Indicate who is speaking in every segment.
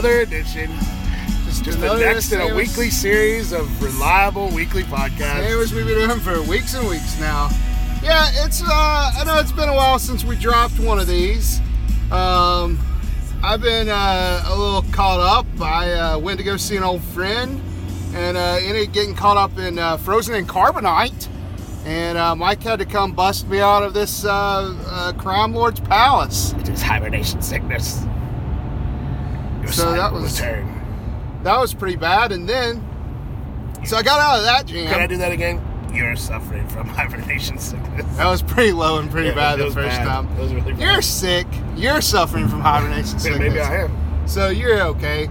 Speaker 1: another edition.
Speaker 2: Just
Speaker 1: Just the
Speaker 2: another
Speaker 1: next in a weekly series of reliable weekly podcasts.
Speaker 2: Same as we've been doing for weeks and weeks now. Yeah, it's. Uh, I know it's been a while since we dropped one of these. Um, I've been uh, a little caught up. I uh, went to go see an old friend, and uh, ended up getting caught up in uh, Frozen in Carbonite. And uh, Mike had to come bust me out of this uh, uh, crime lord's palace.
Speaker 1: It is hibernation sickness.
Speaker 2: So that was-
Speaker 1: return.
Speaker 2: That was pretty bad. And then, so I got out of that jam.
Speaker 1: Can I do that again? You're suffering from hibernation sickness.
Speaker 2: That was pretty low and pretty
Speaker 1: Yeah,
Speaker 2: bad the first
Speaker 1: bad.
Speaker 2: time.
Speaker 1: It was really bad.
Speaker 2: You're sick. You're suffering from hibernation sickness.
Speaker 1: maybe I am.
Speaker 2: So you're okay.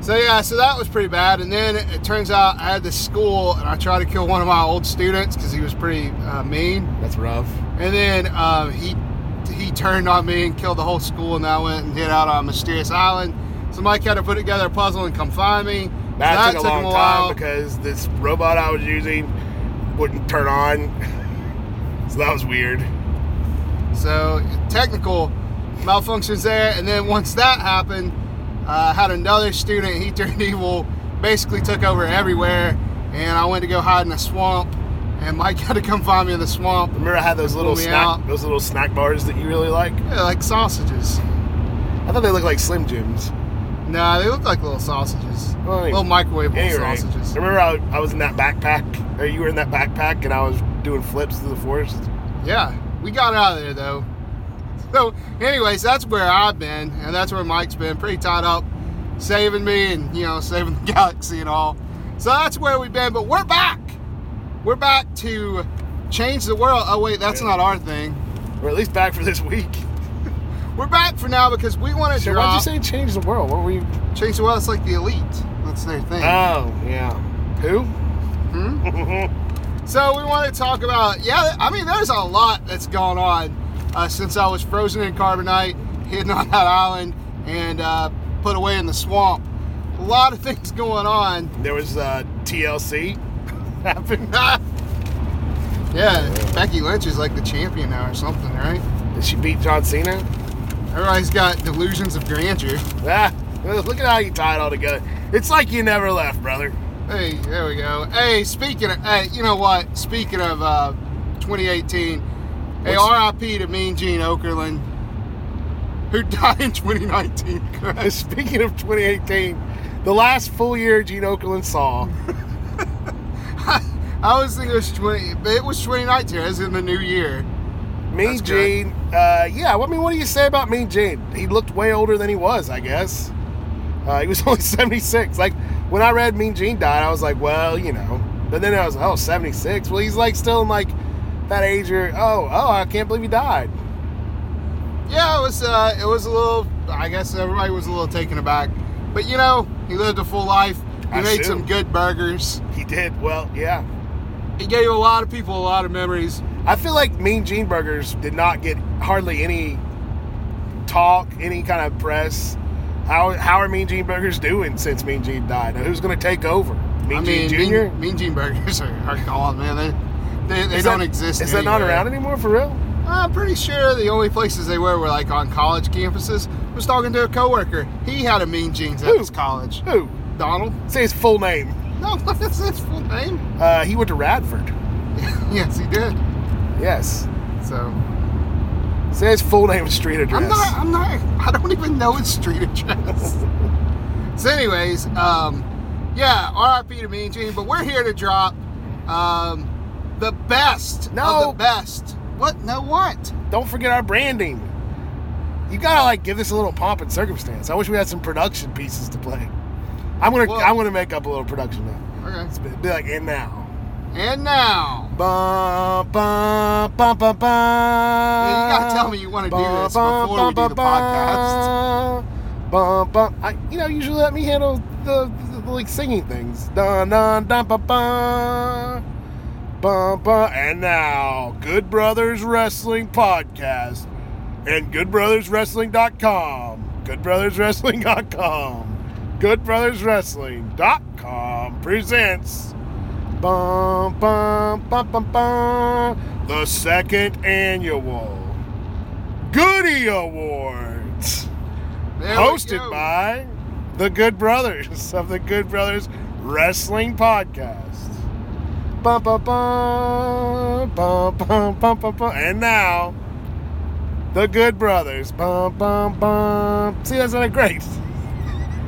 Speaker 2: So yeah, so that was pretty bad. And then it turns out I had this school, and I tried to kill one of my old students because he was pretty uh, mean.
Speaker 1: That's rough.
Speaker 2: And then um, he he turned on me and killed the whole school, and I went and hid out on mysterious island. So Mike had to put together a puzzle and come find me. So
Speaker 1: That, took a
Speaker 2: him
Speaker 1: long
Speaker 2: while.
Speaker 1: time because this robot I was using wouldn't turn on. so that was weird.
Speaker 2: So technical malfunctions there, and then once that happened, uh, I had another student. He turned evil, basically took over everywhere, and I went to go hide in a swamp. And Mike had to come find me in the swamp,
Speaker 1: Remember I had those little snack
Speaker 2: out.
Speaker 1: those little snack bars that you really like?
Speaker 2: yeah, like sausages.
Speaker 1: I thought they looked like Slim Jims.
Speaker 2: Nah, they look like little sausages,
Speaker 1: Well,
Speaker 2: little microwavable
Speaker 1: Anyway,
Speaker 2: sausages.
Speaker 1: remember I, I was in that backpack, or you were in that backpack, and I was doing flips through the forest.
Speaker 2: Yeah, we got out of there though. So, anyways, that's where I've been, and that's where Mike's been, pretty tied up, saving me and you know saving the galaxy and all. So that's where we've been, but we're back. We're back to change the world. Oh wait, that's
Speaker 1: Yeah.
Speaker 2: not our thing.
Speaker 1: We're at least back for this week.
Speaker 2: We're back for now because we want to
Speaker 1: So why'd you say change the world? What were you?
Speaker 2: change the world. It's like the elite. That's their thing.
Speaker 1: Oh yeah. Who?
Speaker 2: Hmm? So we want to talk about, yeah, I mean, there's a lot that's gone on uh, since I was frozen in carbonite, hidden on that island, and uh, put away in the swamp. A lot of things going on.
Speaker 1: there was uh, TLC happened.
Speaker 2: yeah, Becky Lynch is like the champion now or something, right?
Speaker 1: Did she beat John Cena?
Speaker 2: Everybody's got delusions of grandeur.
Speaker 1: Ah, look at how you tie it all together. It's like you never left, brother.
Speaker 2: Hey, there we go. Hey, speaking of, hey, you know what? Speaking of uh, 2018, hey, RIP to Mean Gene Okerlund, who died in 2019. correct?
Speaker 1: Speaking of 2018, the last full year Gene Okerlund saw.
Speaker 2: I was thinking it was 20, but it was 2019. It was in the new year.
Speaker 1: Mean
Speaker 2: That's.
Speaker 1: Gene, uh, yeah. I mean, what do you say about Mean Gene? He looked way older than he was, I guess. Uh, he was only 76. Like when I read Mean Gene died, I was like, well, you know. But then I was, oh, 76. Well, he's like still in like that age. Or oh, oh, I can't believe he died.
Speaker 2: Yeah, it was. Uh, it was a little. I guess everybody was a little taken aback, but you know, he lived a full life. He
Speaker 1: I
Speaker 2: made
Speaker 1: assume.
Speaker 2: some good burgers.
Speaker 1: He did. Well, yeah.
Speaker 2: He gave a lot of people a lot of memories.
Speaker 1: I feel like Mean Gene Burgers did not get hardly any talk, any kind of press. How how are Mean Gene Burgers doing since Mean Gene died? Now, who's going to take over? Mean
Speaker 2: I
Speaker 1: Gene Jr.
Speaker 2: Mean, mean Gene Burgers are, are gone, man. They they, they don't
Speaker 1: that-
Speaker 2: exist.
Speaker 1: Is that not around anymore for real?
Speaker 2: I'm pretty sure the only places they were were like on college campuses. I was talking to a coworker. He had a Mean Gene's at
Speaker 1: Who?
Speaker 2: his college.
Speaker 1: Who?
Speaker 2: Donald?
Speaker 1: Say his full name.
Speaker 2: No, that's his full name.
Speaker 1: Uh, he went to Radford.
Speaker 2: yes, he did.
Speaker 1: Yes.
Speaker 2: So
Speaker 1: Say his full name and street address.
Speaker 2: I'm not. I'm not. I don't even know his street address. so, anyways, um, yeah, R.I.P. to Mean Gene. But we're here to drop um, the best of
Speaker 1: No.
Speaker 2: the best. What? No, what?
Speaker 1: Don't forget our branding. You gotta like give this a little pomp and circumstance. I wish we had some production pieces to play. I'm gonna
Speaker 2: Well-
Speaker 1: I'm gonna make up a little production now.
Speaker 2: Okay.
Speaker 1: It's be be like and now.
Speaker 2: And now,
Speaker 1: Bum, bum, bum, bum, bum.
Speaker 2: Yeah, you gotta tell me you wanna do this before we do the podcast.
Speaker 1: Bum, bum. I, you know, usually let me handle the, the, the, like singing things. Dun dun dun ba ba. Bum, bum. And now, Good Brothers Wrestling Podcast and GoodBrothersWrestling.com. GoodBrothersWrestling.com. GoodBrothersWrestling.com presents bum, bum, bum, bum, bum, the second annual Goody Awards,
Speaker 2: There
Speaker 1: hosted by the Good Brothers of the Good Brothers Wrestling Podcast. Bum, bum, bum, bum, bum, bum, bum, bum. And now, the Good Brothers. Bum, bum, bum. See, that's not a great.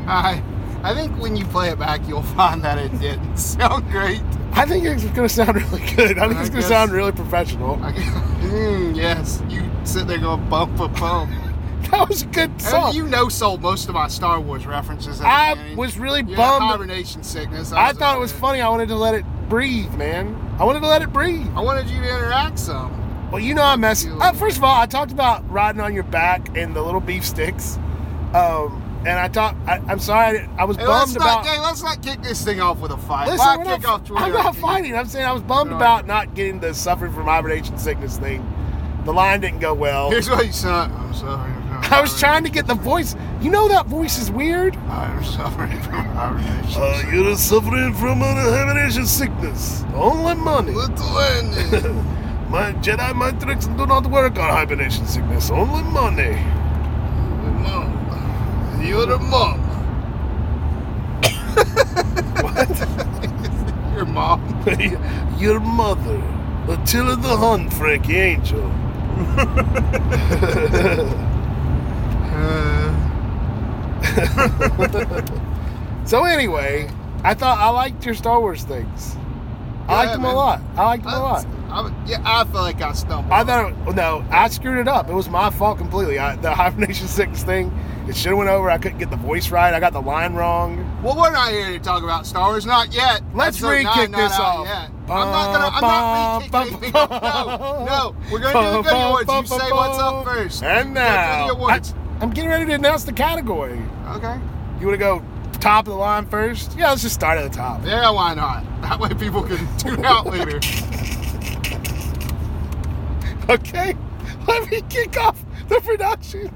Speaker 2: I, I think when you play it back, you'll find that it didn't sound great.
Speaker 1: I think it's going to sound really good. I think
Speaker 2: I
Speaker 1: it's going to sound really professional.
Speaker 2: I, mm, yes, you sit there going bump a bump.
Speaker 1: That was a good
Speaker 2: And
Speaker 1: song.
Speaker 2: you know, sold most of my Star Wars references.
Speaker 1: I
Speaker 2: beginning.
Speaker 1: was really
Speaker 2: You
Speaker 1: bummed.
Speaker 2: hibernation sickness.
Speaker 1: I
Speaker 2: was
Speaker 1: thought it was funny. I wanted to let it breathe, man. I wanted to let it breathe.
Speaker 2: I wanted you to interact some.
Speaker 1: Well, you know I mess.
Speaker 2: You-
Speaker 1: Uh, first of all, I talked about riding on your back and the little beef sticks, um, and I thought, I, I'm sorry, I, was
Speaker 2: Hey, let's
Speaker 1: bummed
Speaker 2: not,
Speaker 1: about.
Speaker 2: hey, let's not kick this thing off with a fight.
Speaker 1: Listen,
Speaker 2: Why kick
Speaker 1: not,
Speaker 2: off Twitter?
Speaker 1: I'm not fighting. I'm saying I was bummed
Speaker 2: No.
Speaker 1: about not getting the suffering from hibernation sickness thing. The line didn't go well.
Speaker 2: Here's what you said. I'm sorry.
Speaker 1: I was trying to get the voice. You know that voice is weird.
Speaker 2: I'm suffering from hibernation.
Speaker 1: Uh, you're suffering from an hibernation sickness. Only money.
Speaker 2: Little Andy.
Speaker 1: My Jedi mind tricks do not work on hibernation sickness. Only money.
Speaker 2: Mom. You're the mom.
Speaker 1: What?
Speaker 2: Your mom.
Speaker 1: Your mother, Attila the Hun, Frankie Angel.
Speaker 2: Uh,
Speaker 1: So anyway, I thought I liked your Star Wars things. I
Speaker 2: Yeah,
Speaker 1: liked them
Speaker 2: man.
Speaker 1: a lot. I liked them a lot.
Speaker 2: I, yeah, I feel like I stumbled.
Speaker 1: I thought no, I screwed it up. It was my fault completely. I, the hibernation six thing, it should have went over. I couldn't get the voice right. I got the line wrong.
Speaker 2: Well, we're not here to talk about Star Wars, not yet.
Speaker 1: Let's
Speaker 2: Episode
Speaker 1: re-kick
Speaker 2: nine
Speaker 1: this off.
Speaker 2: Yet. I'm not gonna. I'm not re-kicking anything. No, no. We're gonna do the Goody Awards. You say what's up first.
Speaker 1: And
Speaker 2: You go through
Speaker 1: now,
Speaker 2: the awards.
Speaker 1: I, am getting ready to announce the category.
Speaker 2: Okay.
Speaker 1: You want to go top of the line first? Yeah, let's just start at the top.
Speaker 2: Yeah, why not? That way people can tune out later.
Speaker 1: Okay, let me kick off the production.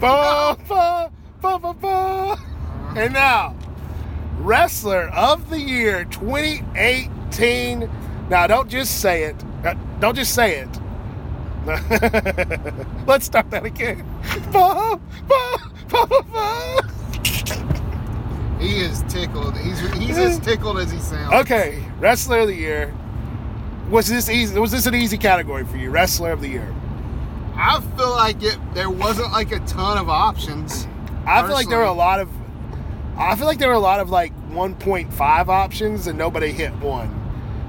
Speaker 1: Ba, ba, ba, ba, ba. And now, Wrestler of the Year 2018. Now, don't just say it. Uh, Don't just say it. Let's start that again. Ba, ba, ba, ba, ba.
Speaker 2: He is tickled. He's he's as tickled as he sounds.
Speaker 1: Okay, Wrestler of the Year. Was this easy? Was this an easy category for you? Wrestler of the Year.
Speaker 2: I feel like it. There wasn't like a ton of options.
Speaker 1: I feel like there were a lot of. I feel like there were a lot of like 1.5 options and nobody hit one.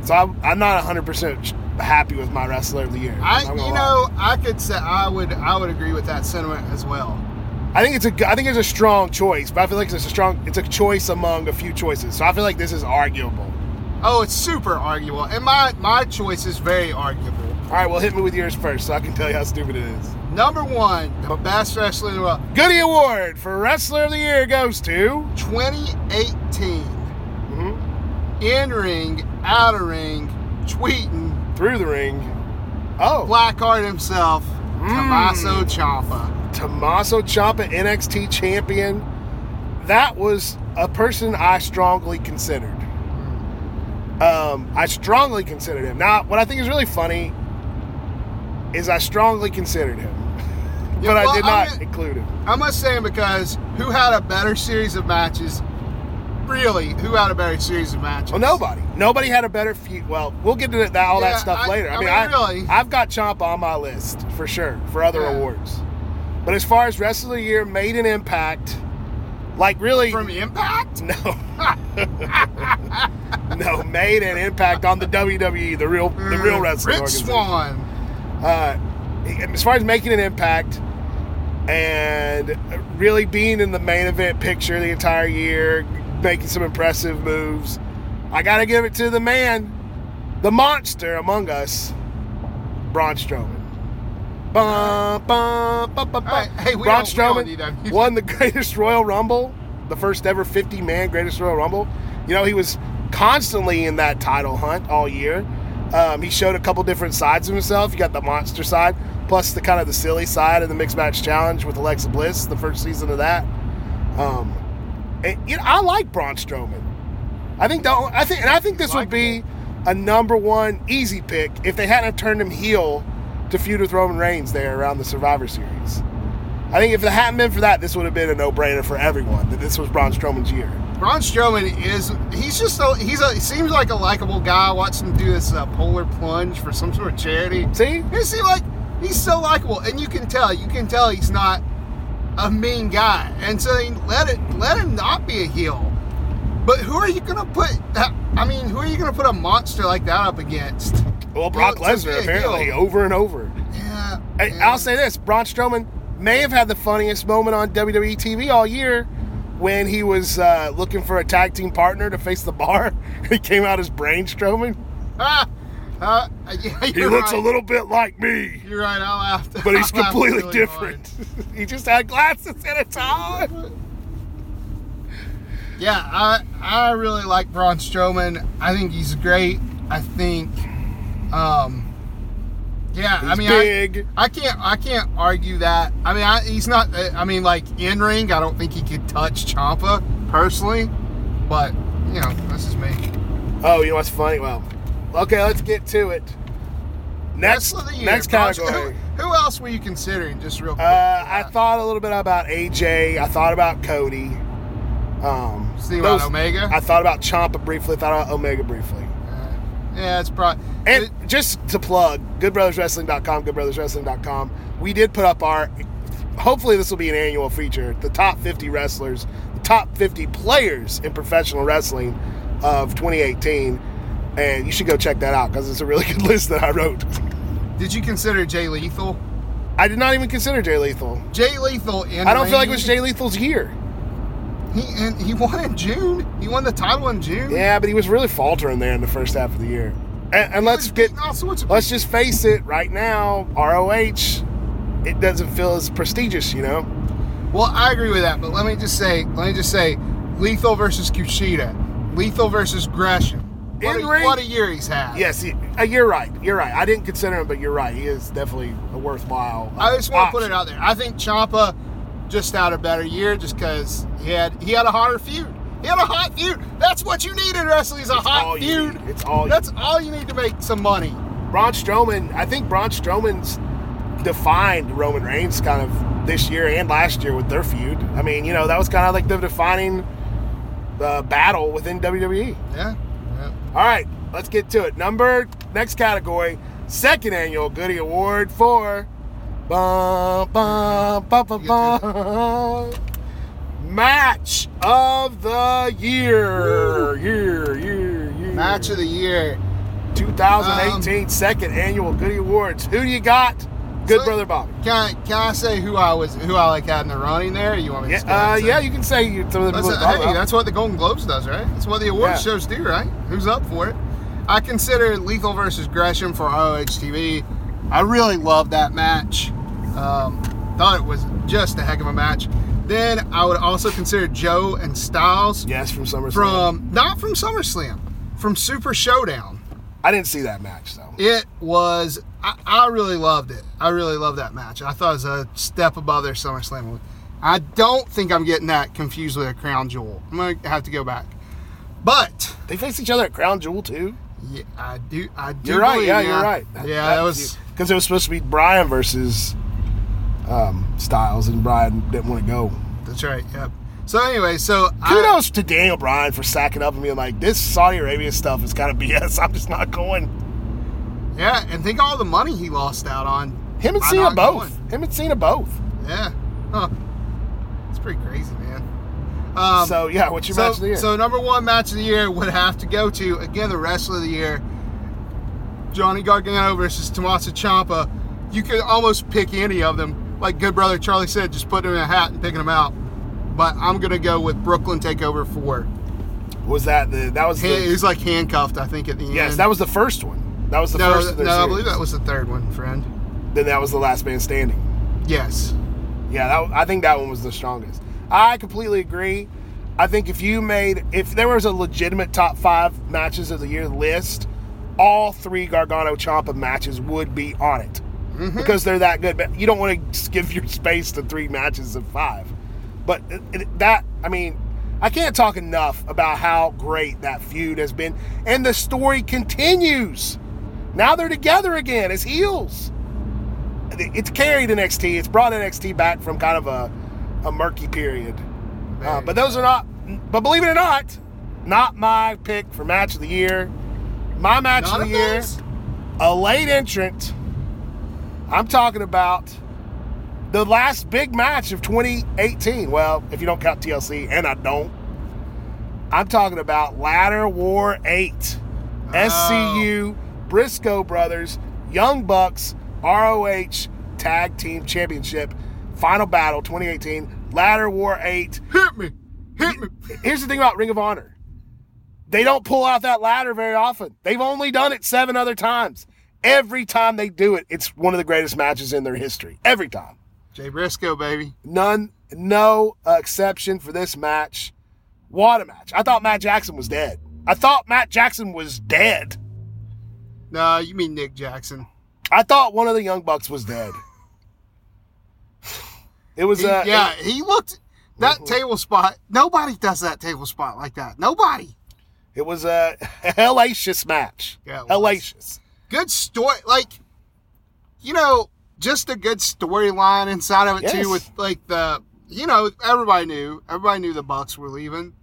Speaker 1: So I'm, I'm not 100 percent happy with my wrestler of the year.
Speaker 2: I, you
Speaker 1: gonna
Speaker 2: know. I could say I would, I would agree with that sentiment as well.
Speaker 1: I think it's a, I think it's a strong choice, but I feel like it's a strong, it's a choice among a few choices. So I feel like this is arguable.
Speaker 2: Oh, it's super arguable, and my my choice is very arguable.
Speaker 1: All right, well, hit me with yours first, so I can tell you how stupid it is.
Speaker 2: Number one, the best wrestler in the world,
Speaker 1: Goody Award for Wrestler of the Year goes to.
Speaker 2: 2018,
Speaker 1: Mhm.
Speaker 2: in ring, out of ring, tweeting,
Speaker 1: Through the ring. Oh,
Speaker 2: Blackheart himself,
Speaker 1: Mm.
Speaker 2: Tommaso Ciampa.
Speaker 1: Tommaso Ciampa, NXT champion. That was a person I strongly considered. Um, I strongly considered him. Now, what I think is really funny is I strongly considered him,
Speaker 2: Yeah,
Speaker 1: but
Speaker 2: well,
Speaker 1: I did not
Speaker 2: gonna-
Speaker 1: include him.
Speaker 2: I must say because who had a better series of matches? Really, who had a better series of matches?
Speaker 1: Well, nobody. Nobody had a better feud. Well, we'll get to that, all
Speaker 2: Yeah,
Speaker 1: that stuff
Speaker 2: I-
Speaker 1: later. I,
Speaker 2: I
Speaker 1: mean,
Speaker 2: mean,
Speaker 1: I,
Speaker 2: really.
Speaker 1: I've got Chomp on my list for sure for other
Speaker 2: Yeah.
Speaker 1: awards. But as far as Wrestler of the Year, made an impact. Like really,
Speaker 2: From Impact?
Speaker 1: No. no, made an impact on the WWE, the real the real wrestling
Speaker 2: Mm, Rich
Speaker 1: organization.
Speaker 2: Swann.
Speaker 1: Uh, as far as making an impact and really being in the main event picture the entire year, making some impressive moves, I got to give it to the man, the monster among us, Braun Strowman. Bum, bum, bum, bum, bum.
Speaker 2: Hey,
Speaker 1: Braun
Speaker 2: don't- we don't need
Speaker 1: Strowman won the greatest Royal Rumble, the first ever 50 man greatest Royal Rumble. You know, he was constantly in that title hunt all year. Um, he showed a couple different sides of himself. You got the monster side, plus the kind of the silly side of the mixed match challenge with Alexa Bliss, the first season of that. Um, and, you know, I like Braun Strowman. I think the, I think and I think this would be a number one easy pick if they hadn't turned him heel to feud with Roman Reigns there around the Survivor Series. I think if it hadn't been for that, this would have been a no-brainer for everyone that this was Braun Strowman's year.
Speaker 2: Braun Strowman is he's just a, he's a he seems like a likable guy. Watch him do this uh, polar plunge for some sort of charity.
Speaker 1: See?
Speaker 2: He seems like he's so likable, and you can tell you can tell he's not a mean guy, and so let it let him not be a heel. But who are you gonna put? I mean, who are you gonna put a monster like that up against?
Speaker 1: Well, Brock Lesnar apparently
Speaker 2: heel.
Speaker 1: over and over.
Speaker 2: Yeah.
Speaker 1: Hey,
Speaker 2: yeah.
Speaker 1: I'll say this: Braun Strowman may have had the funniest moment on WWE TV all year when he was uh, looking for a tag team partner to face the bar. he came out as Brain Strowman.
Speaker 2: Ah, uh, yeah,
Speaker 1: He looks
Speaker 2: right.
Speaker 1: a little bit like me,
Speaker 2: You're right. I'll have to.
Speaker 1: but he's completely
Speaker 2: really
Speaker 1: different. he just had glasses and a tie.
Speaker 2: Yeah, I I really like Braun Strowman. I think he's great. I think, um, yeah. I mean, I,
Speaker 1: big.
Speaker 2: I can't I can't argue that. I mean, I, he's not. I mean, like in ring, I don't think he could touch Ciampa personally, but you know, this is me.
Speaker 1: Oh, you know what's funny? Well, okay, let's get to it. Next,
Speaker 2: Wrestler of the year,
Speaker 1: next category.
Speaker 2: Who, who else were you considering? Just real quick.
Speaker 1: Uh, I thought a little bit about AJ. I thought about Cody. Um,
Speaker 2: Think about Omega?
Speaker 1: I thought about Ciampa briefly. Thought about Omega briefly.
Speaker 2: Yeah, it's probably.
Speaker 1: And just to plug, goodbrotherswrestling.com, goodbrotherswrestling.com. We did put up our. Hopefully, this will be an annual feature. The top 50 wrestlers, the top 50 players in professional wrestling of 2018, and you should go check that out because it's a really good list that I wrote.
Speaker 2: Did you consider Jay Lethal?
Speaker 1: I did not even consider Jay Lethal.
Speaker 2: Jay Lethal in
Speaker 1: I don't feel like it was Jay Lethal's year.
Speaker 2: He and he won in June. He won the title in June.
Speaker 1: Yeah, but he was really faltering there in the first half of the year. And, and let's get
Speaker 2: beating all sorts of
Speaker 1: let's just face it. Right now, ROH, it doesn't feel as prestigious, you know.
Speaker 2: Well, I agree with that, but let me just say, let me just say, Lethal versus Kushida, Lethal versus Gresham. What, a, what a year he's had.
Speaker 1: Yes, he- uh, you're right. You're right. I didn't consider him, but you're right. He is definitely a worthwhile. uh,
Speaker 2: I just want to put it out there. I think Ciampa just had a better year, just because he had he had a hotter feud. He had a hot feud. That's what you need in wrestling is a
Speaker 1: It's
Speaker 2: hot
Speaker 1: you
Speaker 2: feud.
Speaker 1: It's all you
Speaker 2: That's all you need to make some money.
Speaker 1: Braun Strowman. I think Braun Strowman's defined Roman Reigns kind of this year and last year with their feud. I mean, you know, that was kind of like the defining uh, battle within WWE.
Speaker 2: Yeah. yeah.
Speaker 1: All right, let's get to it. Number next category, second annual Goody Award for bum, bum, bum, bum, bum, match of the year. Year, year, year.
Speaker 2: Match of the year.
Speaker 1: 2018 second annual Goody Awards. Who do you got? Good
Speaker 2: So-
Speaker 1: brother Bobby.
Speaker 2: Can I, can I say who I was who I like had in the running there? You want me to
Speaker 1: Yeah, uh, yeah, you can say you- of the
Speaker 2: hey, that's what the Golden Globes does, right? That's what the award
Speaker 1: Yeah.
Speaker 2: shows do, right? Who's up for it? I consider Lethal versus Gresham for ROH TV. I really love that match. Um, thought it was just a heck of a match. Then I would also consider Joe and Styles
Speaker 1: yes from SummerSlam.
Speaker 2: from not from SummerSlam, from Super Showdown.
Speaker 1: I didn't see that match though.
Speaker 2: It was I, I really loved it. I really loved that match. I thought it was a step above their SummerSlam. I don't think I'm getting that confused with a Crown Jewel. I'm gonna have to go back. But
Speaker 1: They faced each other at Crown Jewel too.
Speaker 2: yeah, I do. I do.
Speaker 1: You're right. Yeah, you're right.
Speaker 2: Yeah, that was.
Speaker 1: because it was supposed to be Bryan versus um, Styles, and Bryan didn't want to go.
Speaker 2: That's right. Yep. So anyway, so I-
Speaker 1: Kudos to Daniel Bryan for sacking up and being like, "This Saudi Arabia stuff is kind of BS. I'm just not going."
Speaker 2: yeah, and think all the money he lost out on.
Speaker 1: Him and Cena both.
Speaker 2: going.
Speaker 1: Him and Cena both.
Speaker 2: Yeah. Huh. It's pretty crazy, man. Um,
Speaker 1: so yeah, what's your
Speaker 2: so,
Speaker 1: match of the year?
Speaker 2: So number one match of the year would have to go to again the wrestler of the year, Johnny Gargano versus Tommaso Ciampa. You could almost pick any of them, like good brother Charlie said, just putting them in a hat and picking them out. But I'm gonna go with Brooklyn Takeover Four.
Speaker 1: was that the that was
Speaker 2: He, he
Speaker 1: the
Speaker 2: was like handcuffed, I think, at the
Speaker 1: yes
Speaker 2: end.
Speaker 1: Yes, that was the first one. That was the
Speaker 2: no,
Speaker 1: first.
Speaker 2: No,
Speaker 1: their
Speaker 2: I believe that was the third one, friend.
Speaker 1: Then that was the last man standing.
Speaker 2: Yes.
Speaker 1: Yeah, that, I think that one was the strongest. I completely agree. I think if you made, if there was a legitimate top five matches of the year list, all three Gargano Ciampa matches would be on it because they're that good. But you don't want to give your space to three matches of five. But it- it- that, I mean, I can't talk enough about how great that feud has been, and the story continues. Now they're together again as heels. it's carried NXT. It's brought NXT back from kind of a, a murky period. Uh, but those are not. But believe it or not, not my pick for match of the year. My match
Speaker 2: None
Speaker 1: of the
Speaker 2: of
Speaker 1: year,
Speaker 2: those?
Speaker 1: a late entrant. I'm talking about the last big match of 2018. Well, if you don't count TLC, and I don't. I'm talking about Ladder War 8.
Speaker 2: Oh.
Speaker 1: SCU, Briscoe Brothers, Young Bucks, ROH Tag Team Championship, Final Battle 2018, Ladder War 8.
Speaker 2: Hit me. Hit me.
Speaker 1: Here's the thing about Ring of Honor they don't pull out that ladder very often. They've only done it seven other times. Every time they do it, it's one of the greatest matches in their history. Every time.
Speaker 2: Jay Briscoe, baby.
Speaker 1: None, no exception for this match. What a match. I thought Matt Jackson was dead. I thought Matt Jackson was dead.
Speaker 2: No, you mean Nick Jackson.
Speaker 1: I thought one of the Young Bucks was dead. It was,
Speaker 2: He-
Speaker 1: uh,
Speaker 2: yeah, he looked that table spot. Nobody does that table spot like that. Nobody.
Speaker 1: it was a hellacious match.
Speaker 2: Yeah, it
Speaker 1: hellacious.
Speaker 2: Good story, like you know, just a good storyline inside of it
Speaker 1: Yes.
Speaker 2: too. With like the, you know, everybody knew, everybody knew the Bucks were leaving,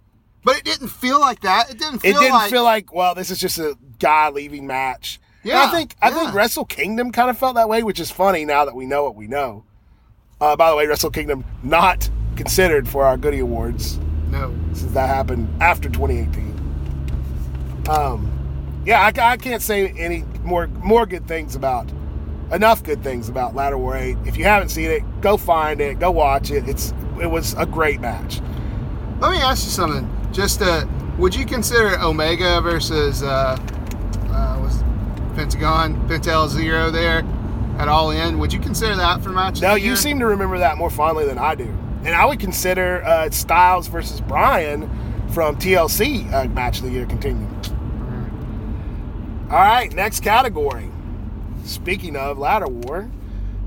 Speaker 2: but it didn't feel like that. It didn't
Speaker 1: It
Speaker 2: feel
Speaker 1: didn't
Speaker 2: like
Speaker 1: feel like, well, this is just a guy leaving match. And
Speaker 2: Yeah,
Speaker 1: I think I think. Wrestle Kingdom kind of felt that way, which is funny now that we know what we know. Uh, by the way, Wrestle Kingdom not considered for our Goody Awards
Speaker 2: no.
Speaker 1: since that happened after 2018. Um, yeah, I, I can't say any more more good things about enough good things about Ladder War 8. If you haven't seen it, go find it, go watch it. It's it was a great match.
Speaker 2: Let me ask you something. Just uh, would you consider Omega versus uh, uh, was Pentagon Penta El Zero there at All In? Would you consider that for match?
Speaker 1: No, you
Speaker 2: year?
Speaker 1: seem to remember that more fondly than I do. And I would consider uh, Styles versus Bryan from TLC uh, match of the year continuing. All right, next category. Speaking of ladder war,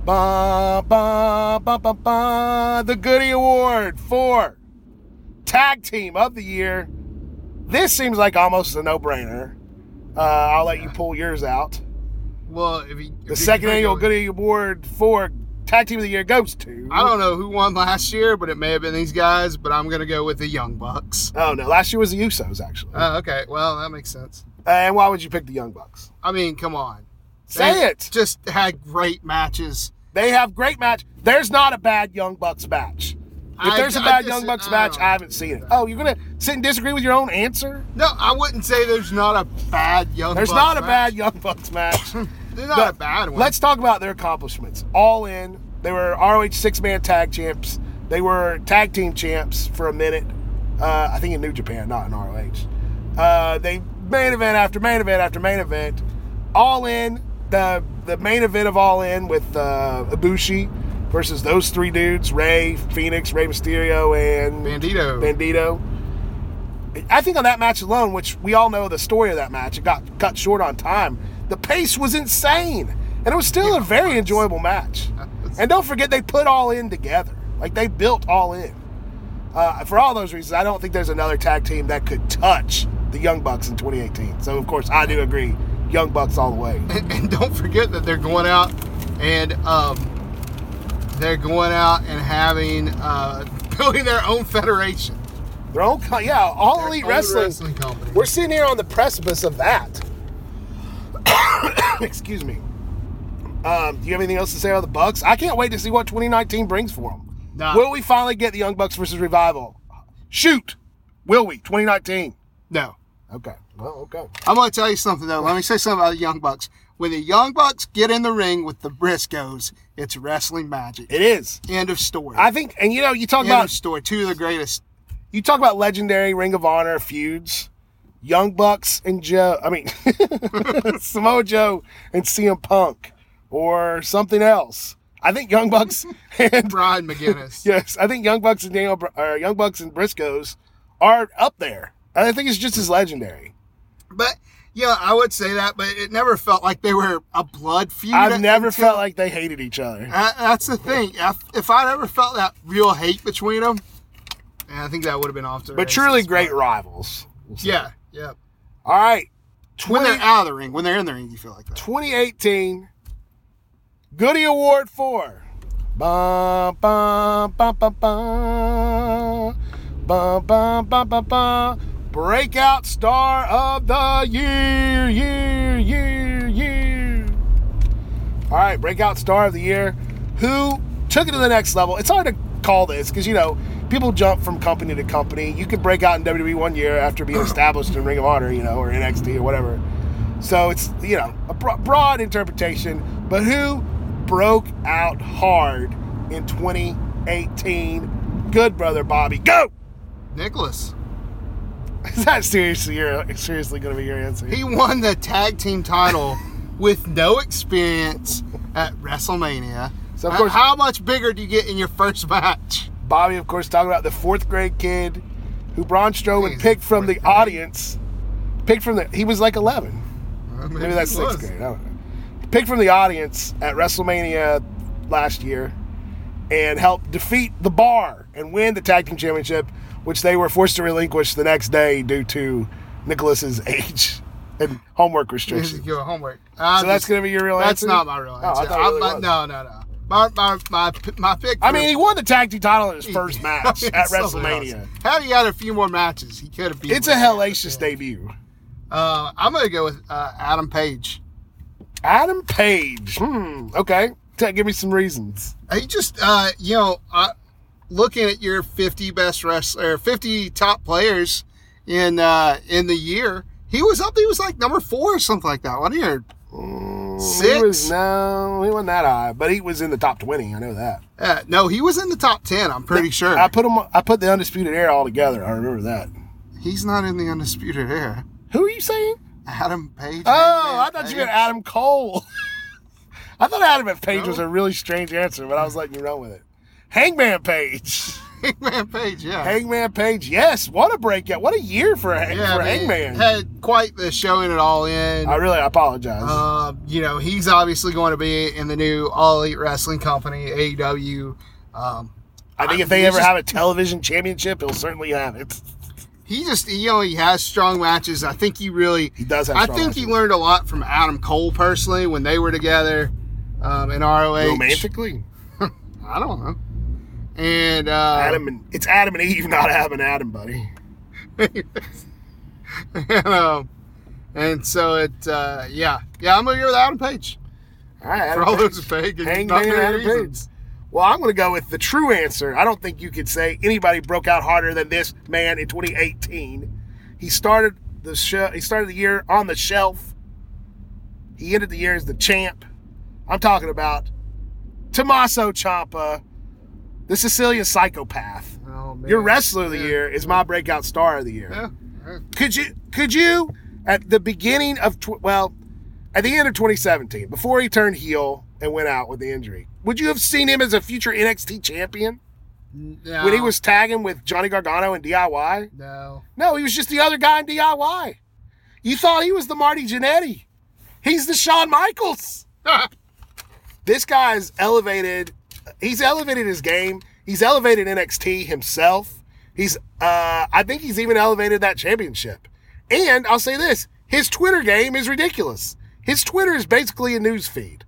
Speaker 1: ba, ba, ba, ba, ba, the Goodie Award for Tag Team of the Year. This seems like almost a no-brainer. Uh, I'll let you pull yours out.
Speaker 2: Well, if you,
Speaker 1: The second annual Goodie Award for Tag Team of the Year goes to.
Speaker 2: I don't know who won last year, but it may have been these guys. But I'm gonna go with the Young Bucks.
Speaker 1: Oh no, last year was the Usos actually.
Speaker 2: Oh, okay. Well, that makes sense.
Speaker 1: And why would you pick the Young Bucks?
Speaker 2: I mean, come on.
Speaker 1: Say
Speaker 2: They
Speaker 1: it.
Speaker 2: Just had great matches.
Speaker 1: They have great match. There's not a bad Young Bucks match. If there's a
Speaker 2: I
Speaker 1: bad Young Bucks match,
Speaker 2: don't
Speaker 1: I haven't seen it. Oh, you're gonna sit and disagree with your own answer?
Speaker 2: No, I wouldn't say there's not a bad Young.
Speaker 1: There's
Speaker 2: Bucks
Speaker 1: not a
Speaker 2: match.
Speaker 1: bad Young Bucks match.
Speaker 2: There's not
Speaker 1: But
Speaker 2: a bad one.
Speaker 1: Let's talk about their accomplishments. All in, they were ROH six man tag champs. They were tag team champs for a minute. Uh, I think in New Japan, not in ROH. Uh, they main event after main event after main event. All in the the main event of All In with uh, Ibushi versus those three dudes: Rey, Fenix, Rey Mysterio, and
Speaker 2: Bandido.
Speaker 1: Bandido. I think on that match alone, which we all know the story of that match, it got cut short on time. The pace was insane, and it was still a very enjoyable match. And don't forget, they put all in together. Like they built all in. Uh, for all those reasons, I don't think there's another tag team that could touch the Young Bucks in 2018. So of course, I do agree, Young Bucks all the way.
Speaker 2: and, and don't forget that they're going out and um, they're going out and having uh, building their own federation.
Speaker 1: Their own, co- yeah, all
Speaker 2: Their
Speaker 1: elite wrestling.
Speaker 2: wrestling company.
Speaker 1: We're sitting here on the precipice of that. Excuse me. Um, do you have anything else to say about the Bucks? I can't wait to see what 2019 brings for them.
Speaker 2: Nah.
Speaker 1: Will we finally get the Young Bucks versus Revival? Shoot, will we? 2019.
Speaker 2: No,
Speaker 1: Okay. Well, okay.
Speaker 2: I'm going to tell you something though. Let me say something about the Young Bucks. When the Young Bucks get in the ring with the Briscoes, it's wrestling magic.
Speaker 1: It is.
Speaker 2: End of story.
Speaker 1: I think, and you know, you talk
Speaker 2: End
Speaker 1: about
Speaker 2: of story. Two of the greatest.
Speaker 1: you talk about legendary Ring of Honor feuds. Young Bucks and Joe. I mean, Samoa Joe and CM Punk, or something else. I think Young Bucks and
Speaker 2: Brian McGinnis.
Speaker 1: Yes, I think Young Bucks and Daniel, or uh, Young Bucks and Briscoes are up there. And I think it's just as legendary.
Speaker 2: But yeah, I would say that, but it never felt like they were a blood feud.
Speaker 1: I've never
Speaker 2: until,
Speaker 1: felt like they hated each other.
Speaker 2: I, that's the thing. If, if I'd ever felt that real hate between them, I think that would have been off to.
Speaker 1: But truly great rivals.
Speaker 2: We'll yeah, yeah.
Speaker 1: All right. 20, when
Speaker 2: they're out of the ring, when they're in the ring, you feel like that.
Speaker 1: 2018 Goody Award for. Bum, bum, bum, bum, bum. Bum, bum, bum, bum, bum. Breakout Star of the Year, year, year, year. All right, Breakout Star of the Year. Who took it to the next level? It's hard to call this because, you know, people jump from company to company. You could break out in WWE one year after being established in Ring of Honor, you know, or NXT or whatever. So it's, you know, a broad interpretation. But who broke out hard in 2018? Good brother Bobby. Go!
Speaker 2: Nicholas.
Speaker 1: Is that seriously your seriously going to be your answer?
Speaker 2: He won the tag team title with no experience at WrestleMania.
Speaker 1: So, of course-
Speaker 2: how much bigger do you get in your first match?
Speaker 1: Bobby, of course, talking about the fourth grade kid who Braun Strowman picked from the
Speaker 2: grade.
Speaker 1: audience. Picked from the. He was like 11. Maybe that's
Speaker 2: he was.
Speaker 1: sixth grade. I don't know. Picked from the audience at WrestleMania last year and helped defeat the Bar and win the tag team championship, which they were forced to relinquish the next day due to Nicholas's age and homework restrictions.
Speaker 2: your homework. I'm
Speaker 1: So that's going to be your real
Speaker 2: That's
Speaker 1: answer?
Speaker 2: not my real
Speaker 1: Oh,
Speaker 2: answer. I'm
Speaker 1: really was.
Speaker 2: no, no, no. My, my, my, my pick.
Speaker 1: I mean, he won the tag team title in his first match at WrestleMania.
Speaker 2: else. Had he had a few more matches, he could have beat.
Speaker 1: It's a hellacious debut.
Speaker 2: Uh, I'm gonna go with uh, Adam Page.
Speaker 1: Adam Page. Hmm. Okay. Give me some reasons.
Speaker 2: He just, uh, you know, uh, looking at your 50 best wrestler, 50 top players in uh, in the year, he was up. He was like number four or something like that. Wasn't
Speaker 1: Mm,
Speaker 2: Six?
Speaker 1: He was, no, he wasn't that high, but he was in the top twenty. I know that.
Speaker 2: uh, no, he was in the top 10. I'm pretty sure.
Speaker 1: I put him. I put the undisputed era all together. I remember that.
Speaker 2: He's not in the undisputed era.
Speaker 1: Who are you saying?
Speaker 2: Adam Page.
Speaker 1: Oh, I thought you
Speaker 2: Page.
Speaker 1: meant Adam Cole. I thought Adam Page was a really strange answer, but I was letting you run with it. Hangman Page.
Speaker 2: Hangman Page. Yeah.
Speaker 1: Hangman Page. Yes. What a breakout. What a year for, Hang-
Speaker 2: yeah,
Speaker 1: for
Speaker 2: I mean,
Speaker 1: Hangman.
Speaker 2: had quite the showing it all in.
Speaker 1: I really apologize.
Speaker 2: Um, you know, he's obviously going to be in the new All Elite Wrestling Company, AEW. Um,
Speaker 1: I think
Speaker 2: I-
Speaker 1: if they ever
Speaker 2: just-
Speaker 1: have a television championship, he'll certainly have it.
Speaker 2: he just, you know, he has strong matches. I think he really,
Speaker 1: He does have.
Speaker 2: I think he learned a lot from Adam Cole personally when they were together um, in ROH.
Speaker 1: romantically.
Speaker 2: I don't know. And uh,
Speaker 1: Adam and it's Adam and Eve, not Adam and Adam, buddy.
Speaker 2: and, um, and so it, uh, yeah, yeah, I'm gonna go with Adam Page
Speaker 1: All right,
Speaker 2: for all
Speaker 1: Page.
Speaker 2: those vague and
Speaker 1: Hangman
Speaker 2: not
Speaker 1: and
Speaker 2: very
Speaker 1: Adam
Speaker 2: reasons.
Speaker 1: Page. Well, I'm going to go with the true answer. I don't think you could say anybody broke out harder than this man in 2018. He started the show. He started the year on the shelf. He ended the year as the champ. I'm talking about Tommaso Ciampa, the Sicilian psychopath.
Speaker 2: Oh, man.
Speaker 1: Your wrestler of the
Speaker 2: Yeah.
Speaker 1: year is my breakout star of the year.
Speaker 2: Yeah. yeah.
Speaker 1: Could you could you at the beginning of tw- well, at the end of 2017, before he turned heel and went out with the injury, would you have seen him as a future NXT champion
Speaker 2: No,
Speaker 1: when he was tagging with Johnny Gargano and DIY?
Speaker 2: no.
Speaker 1: No, he was just the other guy in DIY. You thought he was the Marty Jannetty. He's the Shawn Michaels. This guy's elevated. He's elevated his game. He's elevated NXT himself. He's, uh, I think he's even elevated that championship. And I'll say this: his Twitter game is ridiculous. His Twitter is basically a news feed.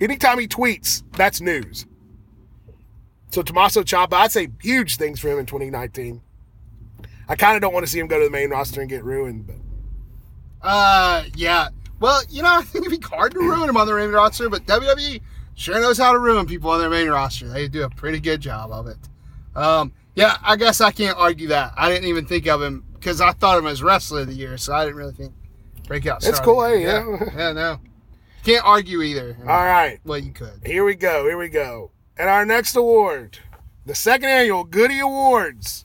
Speaker 1: Anytime he tweets, that's news. So Tommaso Ciampa, I'd say huge things for him in 2019. I kind of don't want to see him go to the main roster and get ruined, but
Speaker 2: Uh, yeah. Well, you know, I think it'd be hard to ruin him on the main roster, but WWE sure knows how to ruin people on their main roster. They do a pretty good job of it. Um, yeah, I guess I can't argue that. I didn't even think of him because I thought of him as wrestler of the year, so I didn't really think breakout.
Speaker 1: It's cool, hey, yeah.
Speaker 2: yeah, no, can't argue either.
Speaker 1: all right.
Speaker 2: Well, you could.
Speaker 1: Here we go. Here we go. And our next award, the second annual Goody Awards.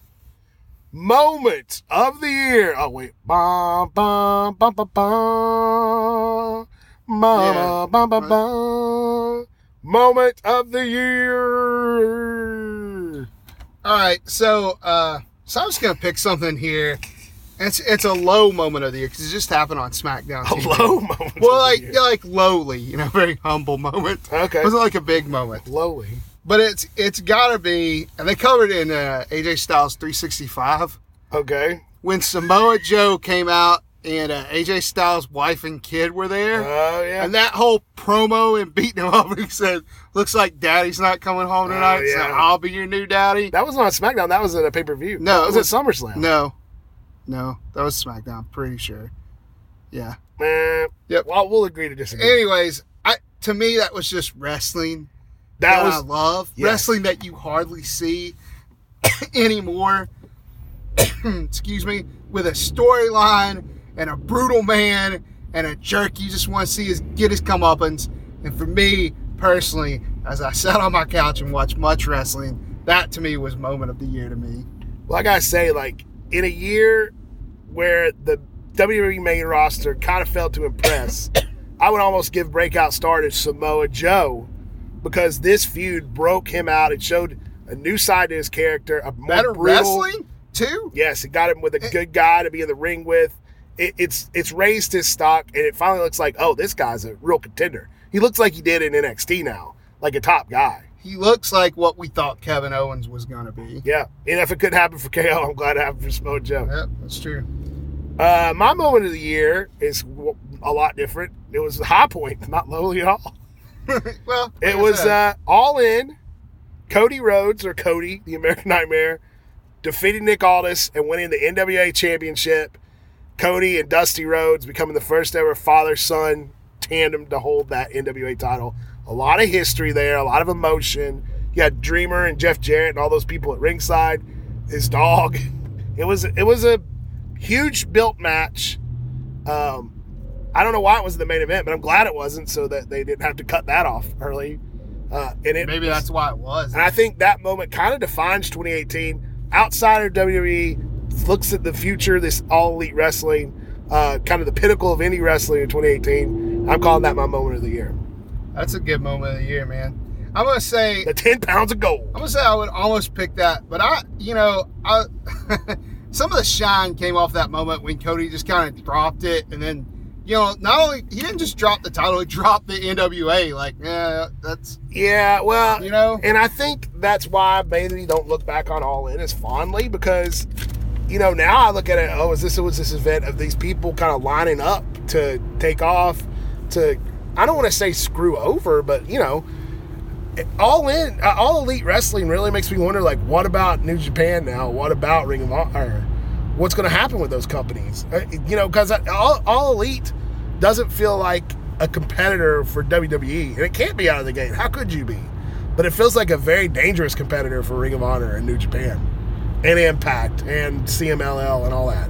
Speaker 1: Moment of the year. Oh wait. Bum, bum, bum, bum, bum. Mama,
Speaker 2: Yeah.
Speaker 1: bum, bum, bum. Moment of the year.
Speaker 2: All right, so uh, so I'm just gonna pick something here. It's it's a low moment of the year because it just happened on SmackDown.
Speaker 1: A low moment.
Speaker 2: Well, like like lowly, you know, very humble moment.
Speaker 1: Okay.
Speaker 2: It wasn't like a big moment,
Speaker 1: lowly.
Speaker 2: but it's it's gotta be, and they covered it in uh, AJ Styles 365
Speaker 1: Okay.
Speaker 2: when Samoa Joe came out and uh, AJ Styles' wife and kid were there.
Speaker 1: Oh yeah.
Speaker 2: And that whole promo and beating him up, he said, "Looks like Daddy's not coming home
Speaker 1: Oh,
Speaker 2: tonight, so
Speaker 1: yeah.
Speaker 2: I'll be your new daddy."
Speaker 1: that was not SmackDown. That was at a pay per view.
Speaker 2: No,
Speaker 1: it was,
Speaker 2: it
Speaker 1: at SummerSlam.
Speaker 2: No, no, that was SmackDown. Pretty sure. Yeah.
Speaker 1: Eh,
Speaker 2: Yep.
Speaker 1: Well, we'll agree to disagree.
Speaker 2: Anyways, I to me that was just wrestling.
Speaker 1: that
Speaker 2: that
Speaker 1: was
Speaker 2: I love
Speaker 1: yes.
Speaker 2: wrestling that you hardly see anymore. Excuse me, with a storyline and a brutal man and a jerk you just want to see his get his comeuppance. And for me personally, as I sat on my couch and watched much wrestling, that to me was moment of the year to me.
Speaker 1: Well, I gotta say, like in a year where the WWE main roster kind of failed to impress, I would almost give breakout star to Samoa Joe because this feud broke him out. It showed a new side to his character, a more
Speaker 2: Better
Speaker 1: brutal.
Speaker 2: wrestling too.
Speaker 1: Yes, it got him with a good guy to be in the ring with. It, it's it's raised his stock, and it finally looks like, oh, this guy's a real contender. He looks like he did in NXT now, like a top guy.
Speaker 2: He looks like what we thought Kevin Owens was gonna be.
Speaker 1: Yeah, and if it couldn't happen for KO, I'm glad it happened for Samoa Joe.
Speaker 2: Yep, that's true.
Speaker 1: Uh, my moment of the year is a lot different. It was the high point, not lowly at all.
Speaker 2: well,
Speaker 1: It was uh, all in. Cody Rhodes or Cody, the American Nightmare, defeating Nick Aldis and winning the NWA Championship. Cody and Dusty Rhodes becoming the first ever father son tandem to hold that NWA title. A lot of history there, a lot of emotion. You had Dreamer and Jeff Jarrett and all those people at ringside. His dog. It was it was a huge built match. Um, I don't know why it was the main event, but I'm glad it wasn't, so that they didn't have to cut that off early. Uh, and it
Speaker 2: maybe
Speaker 1: was-
Speaker 2: that's why it was.
Speaker 1: and I think that moment kind of defines 2018. Outsider WWE looks at the future, this all elite wrestling, uh, kind of the pinnacle of any wrestling in 2018. I'm calling that my moment of the year.
Speaker 2: That's a good moment of the year, man. I'm gonna say
Speaker 1: The 10 pounds of gold.
Speaker 2: I'm gonna say I would almost pick that, but I, you know, I some of the shine came off that moment when Cody just kind of dropped it, and then, you know, not only he didn't just drop the title, he dropped the NWA. Like, yeah, that's
Speaker 1: Yeah, well,
Speaker 2: you know,
Speaker 1: And I think that's why maybe don't look back on All In as fondly because, you know, now I look at it. Oh, is this was this event of these people kind of lining up to take off to? I don't want to say screw over, but you know, All In, uh, All Elite Wrestling really makes me wonder. Like, what about New Japan now? What about Ring of Honor? What's going to happen with those companies? Uh, you know, because all, all Elite doesn't feel like a competitor for WWE, and it can't be out of the gate. How could you be? But it feels like a very dangerous competitor for Ring of Honor and New Japan, and Impact and CMLL and all that.